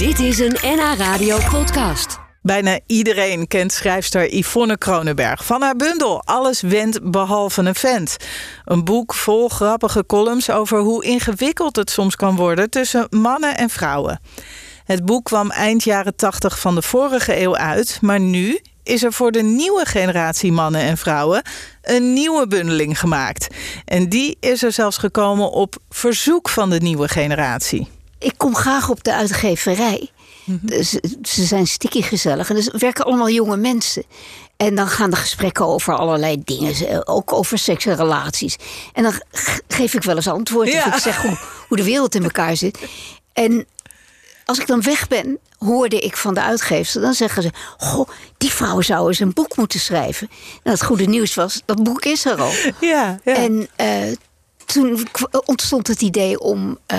Dit is een NH Radio podcast. Bijna iedereen kent schrijfster Yvonne Kronenberg. Van haar bundel Alles wendt behalve een vent. Een boek vol grappige columns over hoe ingewikkeld het soms kan worden tussen mannen en vrouwen. Het boek kwam eind jaren 80 van de vorige eeuw uit, maar nu is er voor de nieuwe generatie mannen en vrouwen een nieuwe bundeling gemaakt. En die is er zelfs gekomen op verzoek van de nieuwe generatie. Ik kom graag op de uitgeverij. Dus, ze zijn sticky gezellig. En dus werken allemaal jonge mensen. En dan gaan de gesprekken over allerlei dingen. ze- Ook over seks en relaties. En dan geef ik wel eens antwoord. Ja. Of ik zeg hoe, hoe de wereld in elkaar zit. En als ik dan weg ben, hoorde ik van de uitgeefster... dan zeggen ze, goh, die vrouw zou eens een boek moeten schrijven. Nou, het goede nieuws was, dat boek is er al. Ja, ja. En eh, toen ontstond het idee om, eh,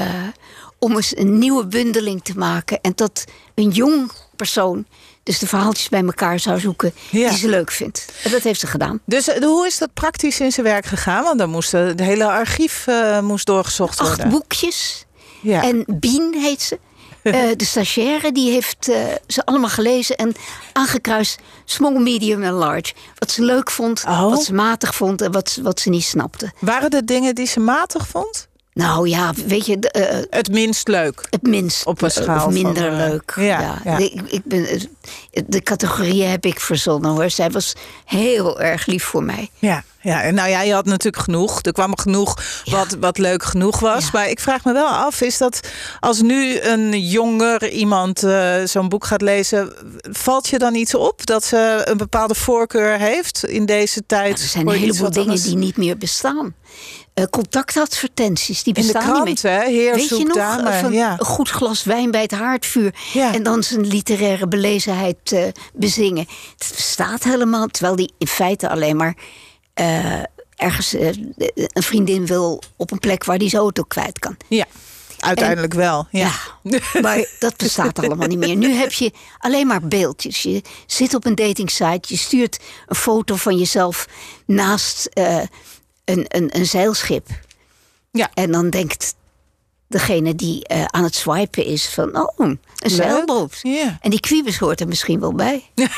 om eens een nieuwe bundeling te maken. En dat een jong persoon dus de verhaaltjes bij elkaar zou zoeken Ja. die ze leuk vindt. En dat heeft ze gedaan. Dus eh, hoe is dat praktisch in zijn werk gegaan? Want dan moest eh, het hele archief eh, moest doorgezocht Acht worden. boekjes. Ja. En Bien heet ze. De stagiaire die heeft ze allemaal gelezen en aangekruist small, medium en large. Wat ze leuk vond, Oh. wat ze matig vond en wat, ze- wat ze niet snapte. Waren er dingen die ze matig vond? Nou ja, weet je, de, eh, Het minst leuk. het minst Op een eh, schaal of minder van, eh, leuk. ja, ja. Ik, ik ben, eh, de categorieën heb ik verzonnen hoor. Zij was heel erg lief voor mij. Ja, ja. En nou ja, je had natuurlijk genoeg. Er kwam genoeg Ja. wat, wat leuk genoeg was. Ja. Maar ik vraag me wel af, is dat als nu een jonger iemand eh, zo'n boek gaat lezen, valt je dan iets op dat ze een bepaalde voorkeur heeft in deze tijd? er zijn een heleboel dingen anders- die niet meer bestaan. Eh, contactadvertenties, die In de bestaan niet meer. hè? Heer Weet je nog, dame, van ja. een goed glas wijn bij het haardvuur... Ja. en dan zijn literaire belezenheid eh, bezingen. Het bestaat helemaal, terwijl die in feite alleen maar... eh, ergens eh, een vriendin wil op een plek waar die zijn auto kwijt kan. Ja, uiteindelijk wel. Ja. Ja, maar dat bestaat allemaal niet meer. Nu heb je alleen maar beeldjes. Je zit op een datingsite, je stuurt een foto van jezelf naast eh, een, een, een zeilschip. Ja. En dan denkt degene die aan het swipen is van, oh, een zeilboot. Ja. En die Quibus hoort er misschien wel bij.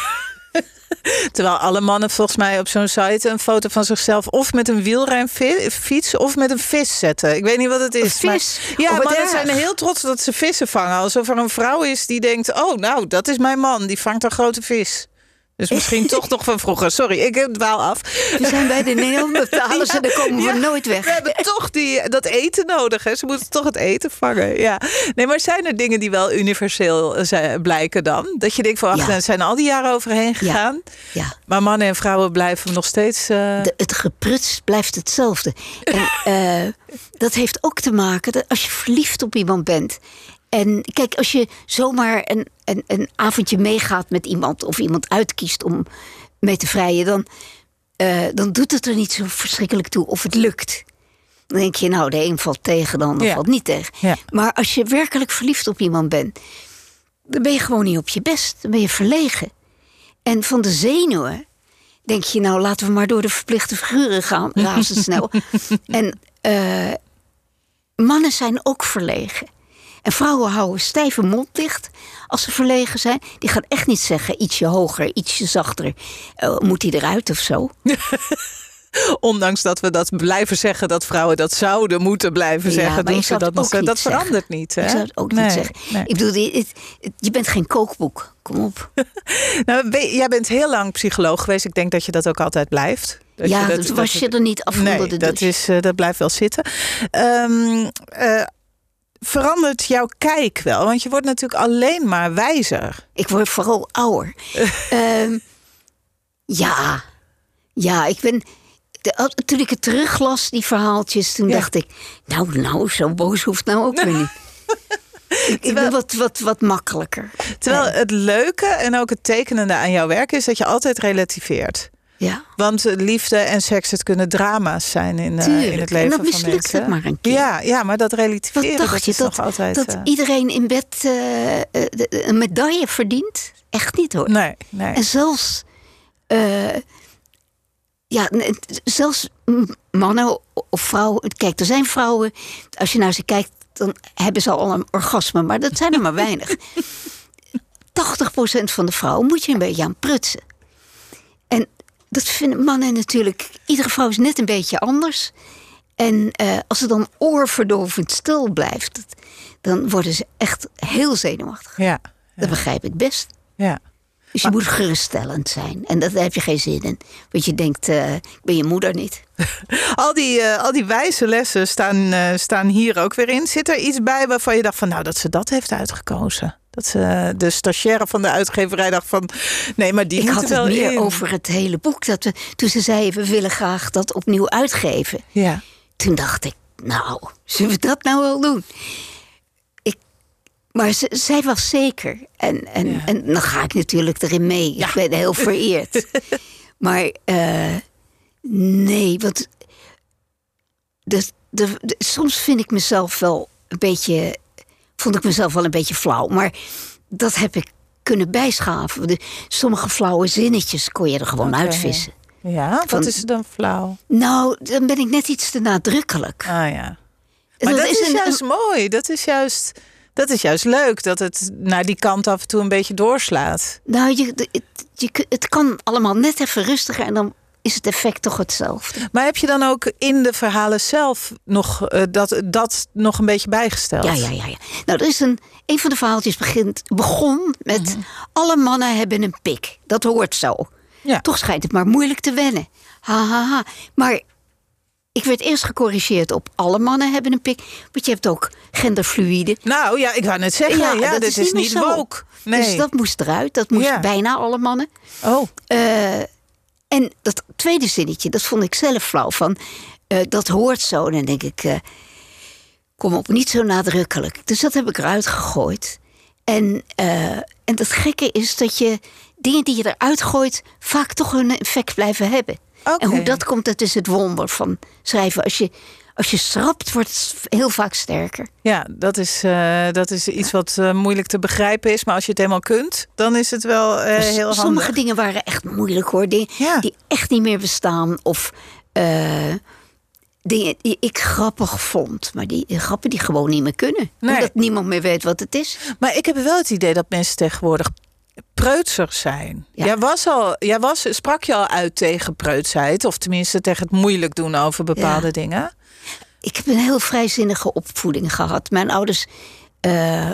Terwijl alle mannen volgens mij op zo'n site een foto van zichzelf of met een wielrenfiets of met een vis zetten. Ik weet niet wat het is. Een vis? Maar, ja, mannen erg. zijn heel trots dat ze vissen vangen. Alsof er een vrouw is die denkt: oh, nou, dat is mijn man. Die vangt een grote vis. Dus misschien toch nog van vroeger. Sorry, ik dwaal af. We zijn bij de Neandertalers en daar komen we Ja, nooit weg. We hebben toch die, dat eten nodig. Hè? Ze moeten toch het eten vangen. Ja. Nee, maar zijn er dingen die wel universeel eh, zijn, blijken dan? Dat je denkt van, ach, Ja. zijn al die jaren overheen gegaan. Ja. Maar mannen en vrouwen blijven nog steeds... eh, De, het gepruts blijft hetzelfde. En eh, dat heeft ook te maken dat als je verliefd op iemand bent. En kijk, als je zomaar een, een, een avondje meegaat met iemand of iemand uitkiest om mee te vrijen, dan, eh, dan doet het er niet zo verschrikkelijk toe of het lukt. Dan denk je, nou, de een valt tegen, de ander Ja. valt niet tegen. Ja. Maar als je werkelijk verliefd op iemand bent, dan ben je gewoon niet op je best. Dan ben je verlegen. En van de zenuwen denk je, nou laten we maar door de verplichte figuren gaan, razendsnel. en eh, mannen zijn ook verlegen. En vrouwen houden stijve mond dicht als ze verlegen zijn. Die gaan echt niet zeggen, ietsje hoger, ietsje zachter. Eh, moet hij eruit of zo? ondanks dat we dat blijven zeggen... dat vrouwen dat zouden moeten blijven Ja, zeggen... doen ik ze dat nog Dat verandert niet. Hè? Ik zou het ook Nee, niet zeggen. nee. Ik bedoel, dit- het- het- je bent geen kookboek. Kom op. Nou, jij bent heel lang psycholoog geweest. Ik denk dat je dat ook altijd blijft. Dat ja, je dat, was je er niet af Nee, de dat, is, eh, dat blijft wel zitten. Ehm, eh, verandert jouw kijk wel? Want je wordt natuurlijk alleen maar wijzer. Ik word vooral ouder. Ehm, ja, ja, ik ben. de- toen ik het teruglas, die verhaaltjes, toen Ja. dacht ik. Nou, nou, zo boos hoeft nou ook weer niet. ik, ik ben wat, wat, wat makkelijker. Terwijl het leuke en ook het tekenende aan jouw werk is dat je altijd relativeert. Ja, Want eh, liefde en seks, het kunnen drama's zijn in, eh, in het leven En dan van mislukt mensen. het maar een keer. Ja, ja maar dat wat relativeren, dacht dat je is dat, nog altijd... dat eh, iedereen in bed een medaille verdient? Echt niet hoor. Nee, nee. En zelfs, ja, zelfs mannen of vrouwen. Kijk, er zijn vrouwen, als je naar ze kijkt, dan hebben ze al een orgasme, maar dat zijn er maar weinig. 80% van de vrouwen moet je een beetje aan prutsen. Dat vinden mannen natuurlijk. Iedere vrouw is net een beetje anders. En eh, als het dan oorverdovend stil blijft, dan worden ze echt heel zenuwachtig. Ja. Dat begrijp ik best. Ja. Dus je moet geruststellend zijn. En dat, daar heb je geen zin in. Want je denkt, eh, ik ben je moeder niet. Al die, eh, al die wijze lessen staan, staan hier ook weer in. Zit er iets bij waarvan je dacht van nou dat ze dat heeft uitgekozen? Dat ze de stagiaire van de uitgeverij dacht van nee, maar die ik had er het wel meer in. over het hele boek. Dat we, toen ze zeiden, we willen graag dat opnieuw uitgeven. Ja. Toen dacht ik, nou, zullen we dat nou wel doen? Ik, maar ze, zij was zeker. En, en, Ja. en dan ga ik natuurlijk erin mee. Ik ben heel vereerd. maar eh, nee, want de, de- soms vind ik mezelf wel een beetje... Vond ik mezelf wel een beetje flauw. Maar dat heb ik kunnen bijschaven. De, sommige flauwe zinnetjes kon je er gewoon uitvissen. Ja, wat is er dan flauw? Nou, dan ben ik net iets te nadrukkelijk. Ah ja. Maar dat, is, een- juist mooi. Dat is juist, dat is juist leuk dat het naar die kant af en toe een beetje doorslaat. Nou, je, het, je, het kan allemaal net even rustiger en dan is het effect toch hetzelfde. Maar heb je dan ook in de verhalen zelf nog eh, dat, dat nog een beetje bijgesteld? Ja, ja, ja. ja. Nou, er is een, een van de verhaaltjes begint, begon met... Mhm. alle mannen hebben een pik. Dat hoort zo. Ja. Toch schijnt het maar moeilijk te wennen. Ha, ha, ha. Maar ik werd eerst gecorrigeerd op alle mannen hebben een pik. Want je hebt ook genderfluïde. Nou ja, ik wou net zeggen, ja, dat dit is, niet zo. woke. Nee. Dus dat moest eruit. Dat moest Ja. bijna alle mannen. Oh, Eh, en dat tweede zinnetje, dat vond ik zelf flauw. Van, eh, dat hoort zo. En dan denk ik, eh, kom op, niet zo nadrukkelijk. Dus dat heb ik eruit gegooid. En, eh, en het gekke is dat je dingen die je eruit gooit... vaak toch een effect blijven hebben. En hoe dat komt, dat is het wonder van schrijven. Als je, als je schrapt, wordt het heel vaak sterker. ja, dat is, eh, dat is iets wat eh, moeilijk te begrijpen is. Maar als je het helemaal kunt, dan is het wel eh, Dus heel Sommige handig. dingen waren echt moeilijk hoor. Dingen Ja. die echt niet meer bestaan. Of dingen die ik grappig vond. Maar die grappen die gewoon niet meer kunnen. Nee. Omdat niemand meer weet wat het is. Maar ik heb wel het idee dat mensen tegenwoordig preutsers zijn. Ja. Jij, was al, jij was, sprak je al uit tegen preutsheid? Of tenminste tegen het moeilijk doen over bepaalde Ja. dingen? Ik heb een heel vrijzinnige opvoeding gehad. Mijn ouders eh,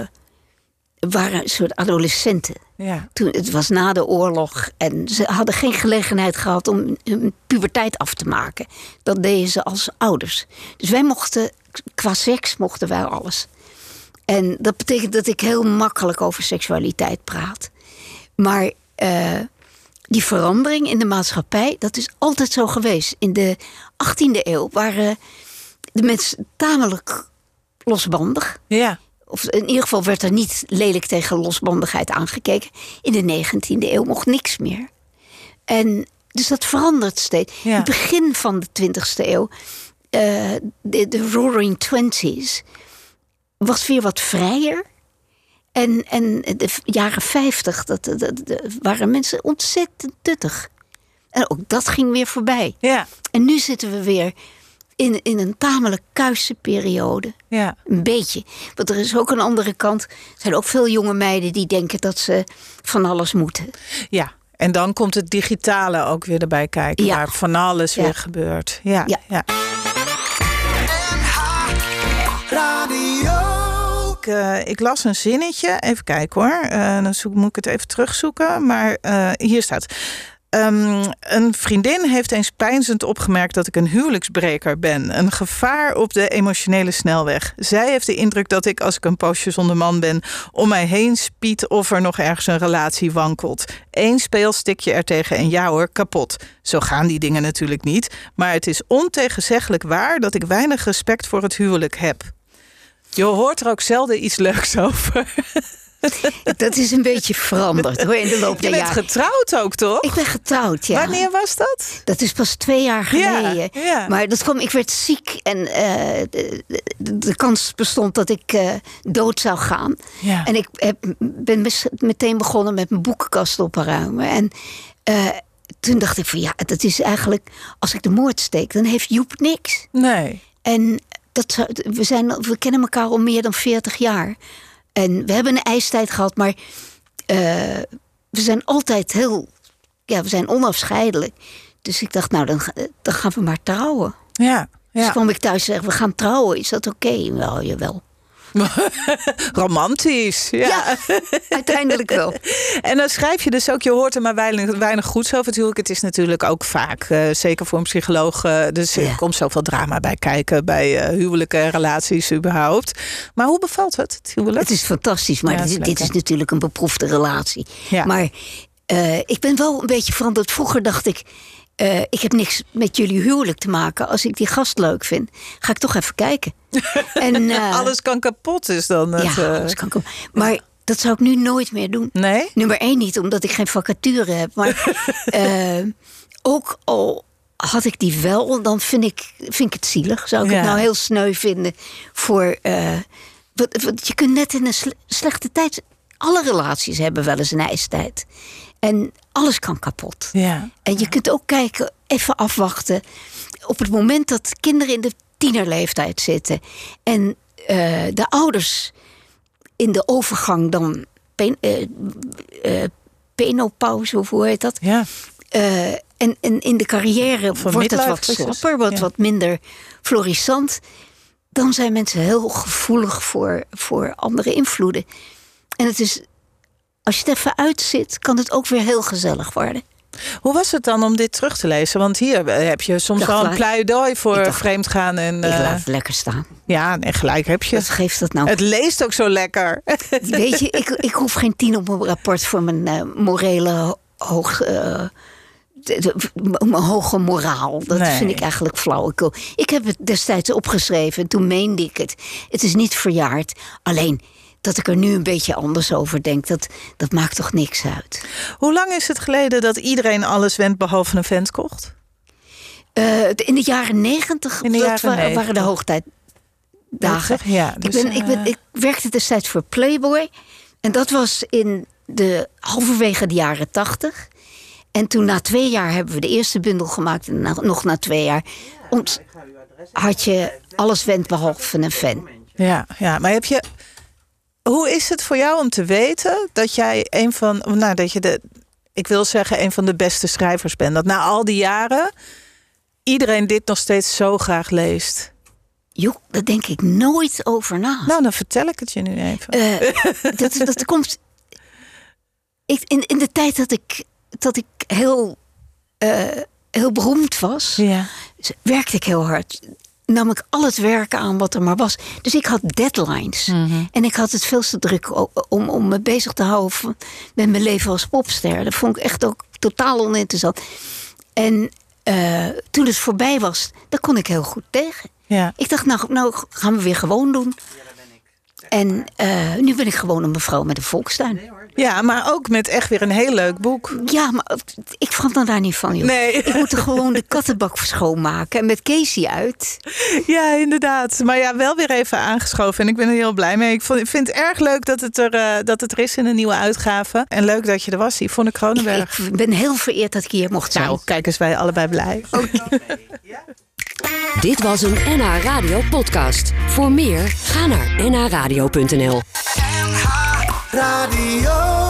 waren een soort adolescenten. Ja. Toen, het was na de oorlog en ze hadden geen gelegenheid gehad om hun puberteit af te maken. Dat deden ze als ouders. Dus wij mochten, qua seks mochten wij alles. En dat betekent dat ik heel makkelijk over seksualiteit praat. Maar eh, die verandering in de maatschappij, dat is altijd zo geweest. In de 18e eeuw waren de mensen tamelijk losbandig. Ja. Of in ieder geval werd er niet lelijk tegen losbandigheid aangekeken. In de 19e eeuw mocht niks meer. En dus dat verandert steeds. Ja. Het begin van de 20e eeuw, eh, de, de Roaring Twenties, was weer wat vrijer. En, en de jaren 50, dat, dat, dat- waren mensen ontzettend tuttig. En ook dat ging weer voorbij. Ja. En nu zitten we weer in, in een tamelijk kuisse periode. Ja. Een beetje. Want er is ook een andere kant. Er zijn ook veel jonge meiden die denken dat ze van alles moeten. Ja. En dan komt het digitale ook weer erbij kijken, Ja. waar van alles Ja. weer gebeurt. Ja. Ja. ja. Ik, eh, ik las een zinnetje. Even kijken hoor. Eh, dan zoek, moet ik het even terugzoeken. Maar eh, hier staat. Ehm, een vriendin heeft eens pijnzend opgemerkt dat ik een huwelijksbreker ben. Een gevaar op de emotionele snelweg. Zij heeft de indruk dat ik, als ik een poosje zonder man ben, om mij heen spiet of er nog ergens een relatie wankelt. Eén speelstikje ertegen en ja hoor, kapot. Zo gaan die dingen natuurlijk niet. Maar het is ontegenzeggelijk waar dat ik weinig respect voor het huwelijk heb. Je hoort er ook zelden iets leuks over. Dat is een beetje veranderd hoor, in de loop Je der bent jaren. getrouwd ook, toch? Ik ben getrouwd, ja. Wanneer was dat? Dat is pas twee jaar Ja, geleden. ja. Maar dat kwam, ik werd ziek en eh, de, kans bestond dat ik eh, dood zou gaan. Ja. En ik heb, ben meteen begonnen met mijn boekenkast op te ruimen. En eh, toen dacht ik van ja, dat is eigenlijk... Als ik de moord steek, dan heeft Joep niks. Nee. En dat, zou- we, zijn, we kennen elkaar al meer dan 40 jaar. En we hebben een ijstijd gehad, maar eh, we zijn altijd heel. Ja, we zijn onafscheidelijk. Dus ik dacht, nou, dan, dan gaan we maar trouwen. Ja, Dus kwam ik thuis en zeg, we gaan trouwen. Is dat oké? Wel, jawel. romantisch. Ja. Ja, uiteindelijk wel. En dan schrijf je dus ook, je hoort er maar weinig, weinig goeds over natuurlijk. Het is natuurlijk ook vaak, eh, zeker voor een psycholoog, eh, dus er Ja. komt zoveel drama bij kijken, bij eh, huwelijken en relaties überhaupt. Maar hoe bevalt het, het huwelijk? Het is fantastisch, maar Ja, het is dit, dit is natuurlijk een beproefde relatie. Maar ik ben wel een beetje veranderd. Vroeger dacht ik, eh, ik heb niks met jullie huwelijk te maken. Als ik die gast leuk vind, ga ik toch even kijken. en, eh, Alles kan kapot is dan het... ja, eh, alles kan komen. Maar dat zou ik nu nooit meer doen. Nee? Nummer één niet, omdat ik geen vacature heb. Maar ook al had ik die wel, dan vind ik, vind ik het zielig. Zou ik Ja. het nou heel sneu vinden voor... wat, wat, je kunt net in een sle- slechte tijd... Alle relaties hebben wel eens een ijstijd. En alles kan kapot. Ja. En je kunt ook kijken, even afwachten. Op het moment dat kinderen in de tienerleeftijd zitten... en eh, de ouders in de overgang dan... Pen, eh, eh, penopauze, of hoe heet dat? Ja. En, en in de carrière wordt het wat slapper, wat, Ja. wat minder florissant. Dan zijn mensen heel gevoelig voor, voor andere invloeden. En het is, als je het even uitzit, kan het ook weer heel gezellig worden. Hoe was het dan om dit terug te lezen? Want hier eh, heb je soms wel een pleidooi voor ik dacht, vreemdgaan. En, Ik eh, laat het lekker staan. ja, nee, gelijk heb je. Wat geeft dat nou? Het leest ook zo lekker. Weet je, ik, ik hoef geen tien op mijn rapport voor mijn eh, morele ho- hoog. mijn hoge moraal. Dat Nee. vind ik eigenlijk flauwekul. Ik heb het destijds opgeschreven en toen meende ik het. Het is niet verjaard. Alleen dat ik er nu een beetje anders over denk, dat, dat maakt toch niks uit. Hoe lang is het geleden dat iedereen alles went behalve een vent kocht? Eh, in de jaren negentig In de dat jaren wa- 90. waren de hoogtijdagen. Ja, ik, dus, ben, ik, ben, eh, ik werkte destijds voor Playboy. En dat was in de halverwege de jaren tachtig. En toen na twee jaar hebben we de eerste bundel gemaakt. En na- nog na twee jaar ont- had je alles went behalve een fan. Ja, ja, maar heb je. Hoe is het voor jou om te weten dat jij een van. Nou, dat je de. Ik wil zeggen, een van de beste schrijvers bent. Dat na al die jaren. iedereen dit nog steeds zo graag leest. Joh, daar denk ik nooit over na. Nou, dan vertel ik het je nu even. Eh, dat, dat komt. Ik, in, in de tijd dat ik, dat ik heel, eh, heel beroemd was, ja. werkte ik heel hard. Nam ik al het werk aan wat er maar was. Dus ik had deadlines. En ik had het veel te druk om, om me bezig te houden van- met mijn leven als popster. Dat vond ik echt ook totaal oninteressant. En eh, toen het voorbij was, daar kon ik heel goed tegen. ja. Ik dacht, nou, nou gaan we weer gewoon doen. En eh, nu ben ik gewoon een mevrouw met een volkstuin. Ja, maar ook met echt weer een heel leuk boek. Ja, maar ik verander daar niet van, joh. Nee. Ik moet er gewoon de kattenbak schoonmaken. En met Casey uit. Ja, inderdaad. Maar ja, wel weer even aangeschoven. En ik ben er heel blij mee. Ik vond- ik vind het erg leuk dat het, er, eh, dat het er is in een nieuwe uitgave. En leuk dat je er was, Yvonne Kronenberg. Ik ben heel vereerd dat ik hier mocht zijn. Nou, kijk eens, wij allebei blij. Dit was een NH Radio podcast. Voor meer, ga naar nhradio.nl. Radio.